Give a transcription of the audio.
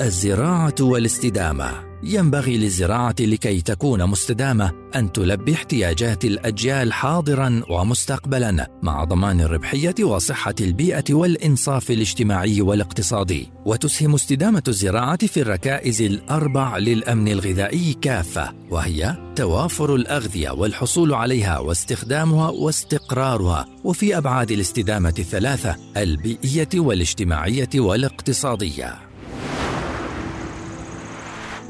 الزراعة والاستدامة. ينبغي للزراعة لكي تكون مستدامة أن تلبي احتياجات الأجيال حاضرا ومستقبلا مع ضمان الربحية وصحة البيئة والإنصاف الاجتماعي والاقتصادي. وتسهم استدامة الزراعة في الركائز الأربع للأمن الغذائي كافة وهي توافر الأغذية والحصول عليها واستخدامها واستقرارها. وفي أبعاد الاستدامة الثلاثة البيئية والاجتماعية والاقتصادية.